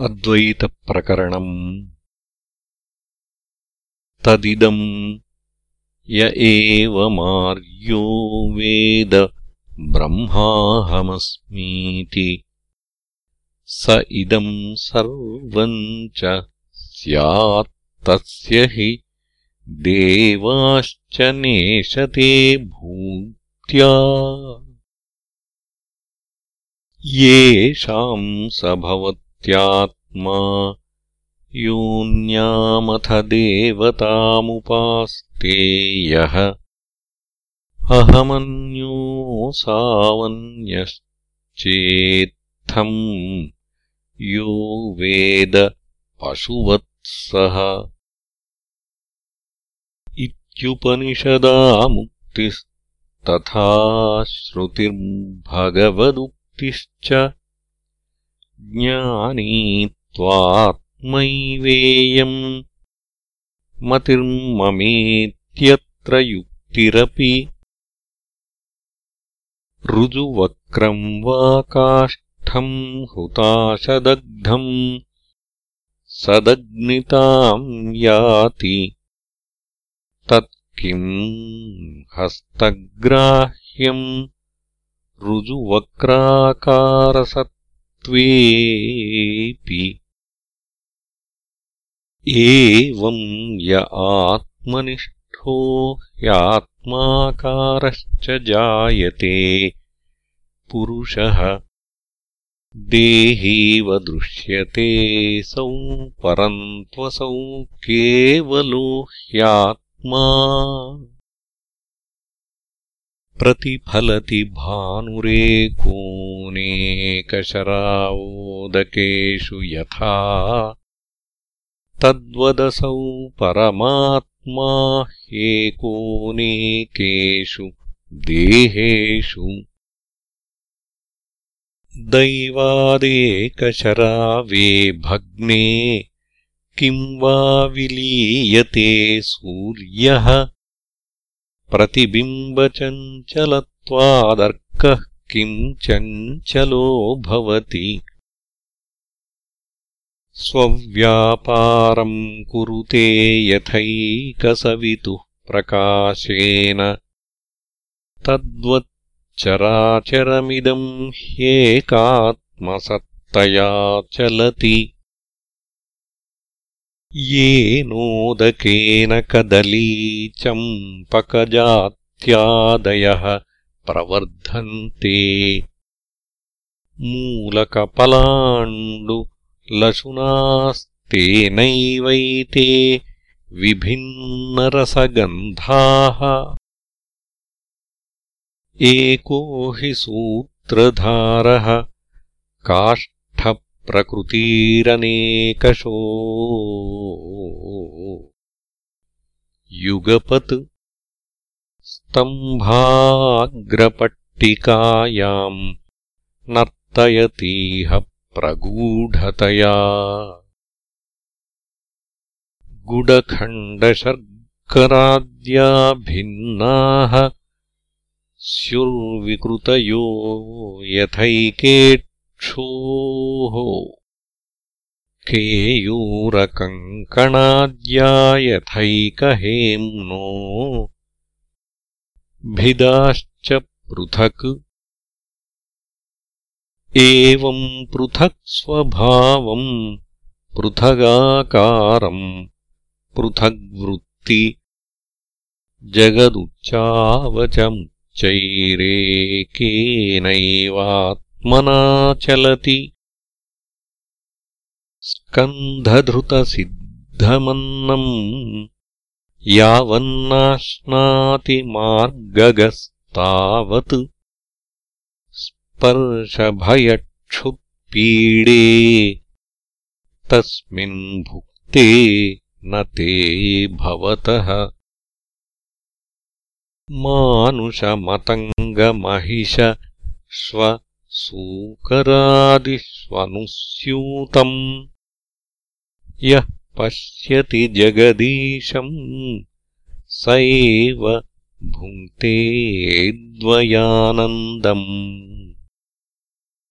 अद्वैतप्रकरणम्। तदिदम् य एवमार्यो वेद ब्रह्माहमस्मीति। स इदम् सर्वम् च स्यात्तस्य हि देवाश्च नेशते भूत्या। येषाम् स भवत्यात्मा योऽन्यामथ देवतामुपास्ते यः अहमन्योऽसावन्यश्चेत्थम् यो वेद पशुवत्सः। इत्युपनिषदामुक्तिस्तथा श्रुतिर्भगवदु ज्ञानी त्वात्मैवेयम्। मतिर्ममेत्यत्र युक्तिरपि ऋजुवक्रम् वा काष्ठम् हुताशदग्धम्। सदग्निताम् याति। तत् किम् हस्तग्राह्यम् ऋजुवक्राकारसत्त्वेऽपि एवम् य आत्मनिष्ठो ह्यात्माकारश्च जायते। पुरुषः देहीव दृश्यते सौ परन्त्वसौ केवलो ह्यात्मा प्रतिफलति भानुरेकोऽनेकशरावोदकेषु यथा तद्वदसौ परमात्मा ह्येकोऽनेकेषु देहेषु दैवादेकशरावे भग्ने किम् वा विलीयते सूर्यः प्रतिबिम्बचञ्चलत्वादर्कः किम् चञ्चलो भवति? स्वव्यापारम् कुरुते यथैकसवितुः प्रकाशेन। तद्वच्चराचरमिदम् ह्येकात्मसत्तया चलति येनोदकेन कदलीचम्पकजात्यादयः प्रवर्धन्ते। मूलकपलाण्डुलशुनास्तेनैवैते विभिन्नरसगन्धाः। एको हि सूत्रधारः काष्ठ प्रकृतीरनेकशो। युगपत् स्तम्भाग्रपट्टिकायाम् नर्तयतीह प्रगूढतया। गुडखण्डशर्कराद्या भिन्नाः स्युर्विकृतयो यथैके क्षोः केयूरकङ्कणाद्या यथैकहेम्नो भिदाश्च पृथक्। एवम् पृथक् स्वभावम् पृथगाकारम् पृथग्वृत्ति। जगदुच्चावचमुच्चैरेकेनैवात् मना चलति। स्कन्धधृतसिद्धमन्नम् यावन्नाश्नाति मार्गगस्तावत् स्पर्शभयक्षुत्पीडे तस्मिन् भुक्ते न ते भवतः। मानुषमतङ्गमहिष श्व सूकरादिष्वनुस्यूतम्। यः पश्यति जगदीशम् स एव भुङ्क्तेऽद्वयानन्दम्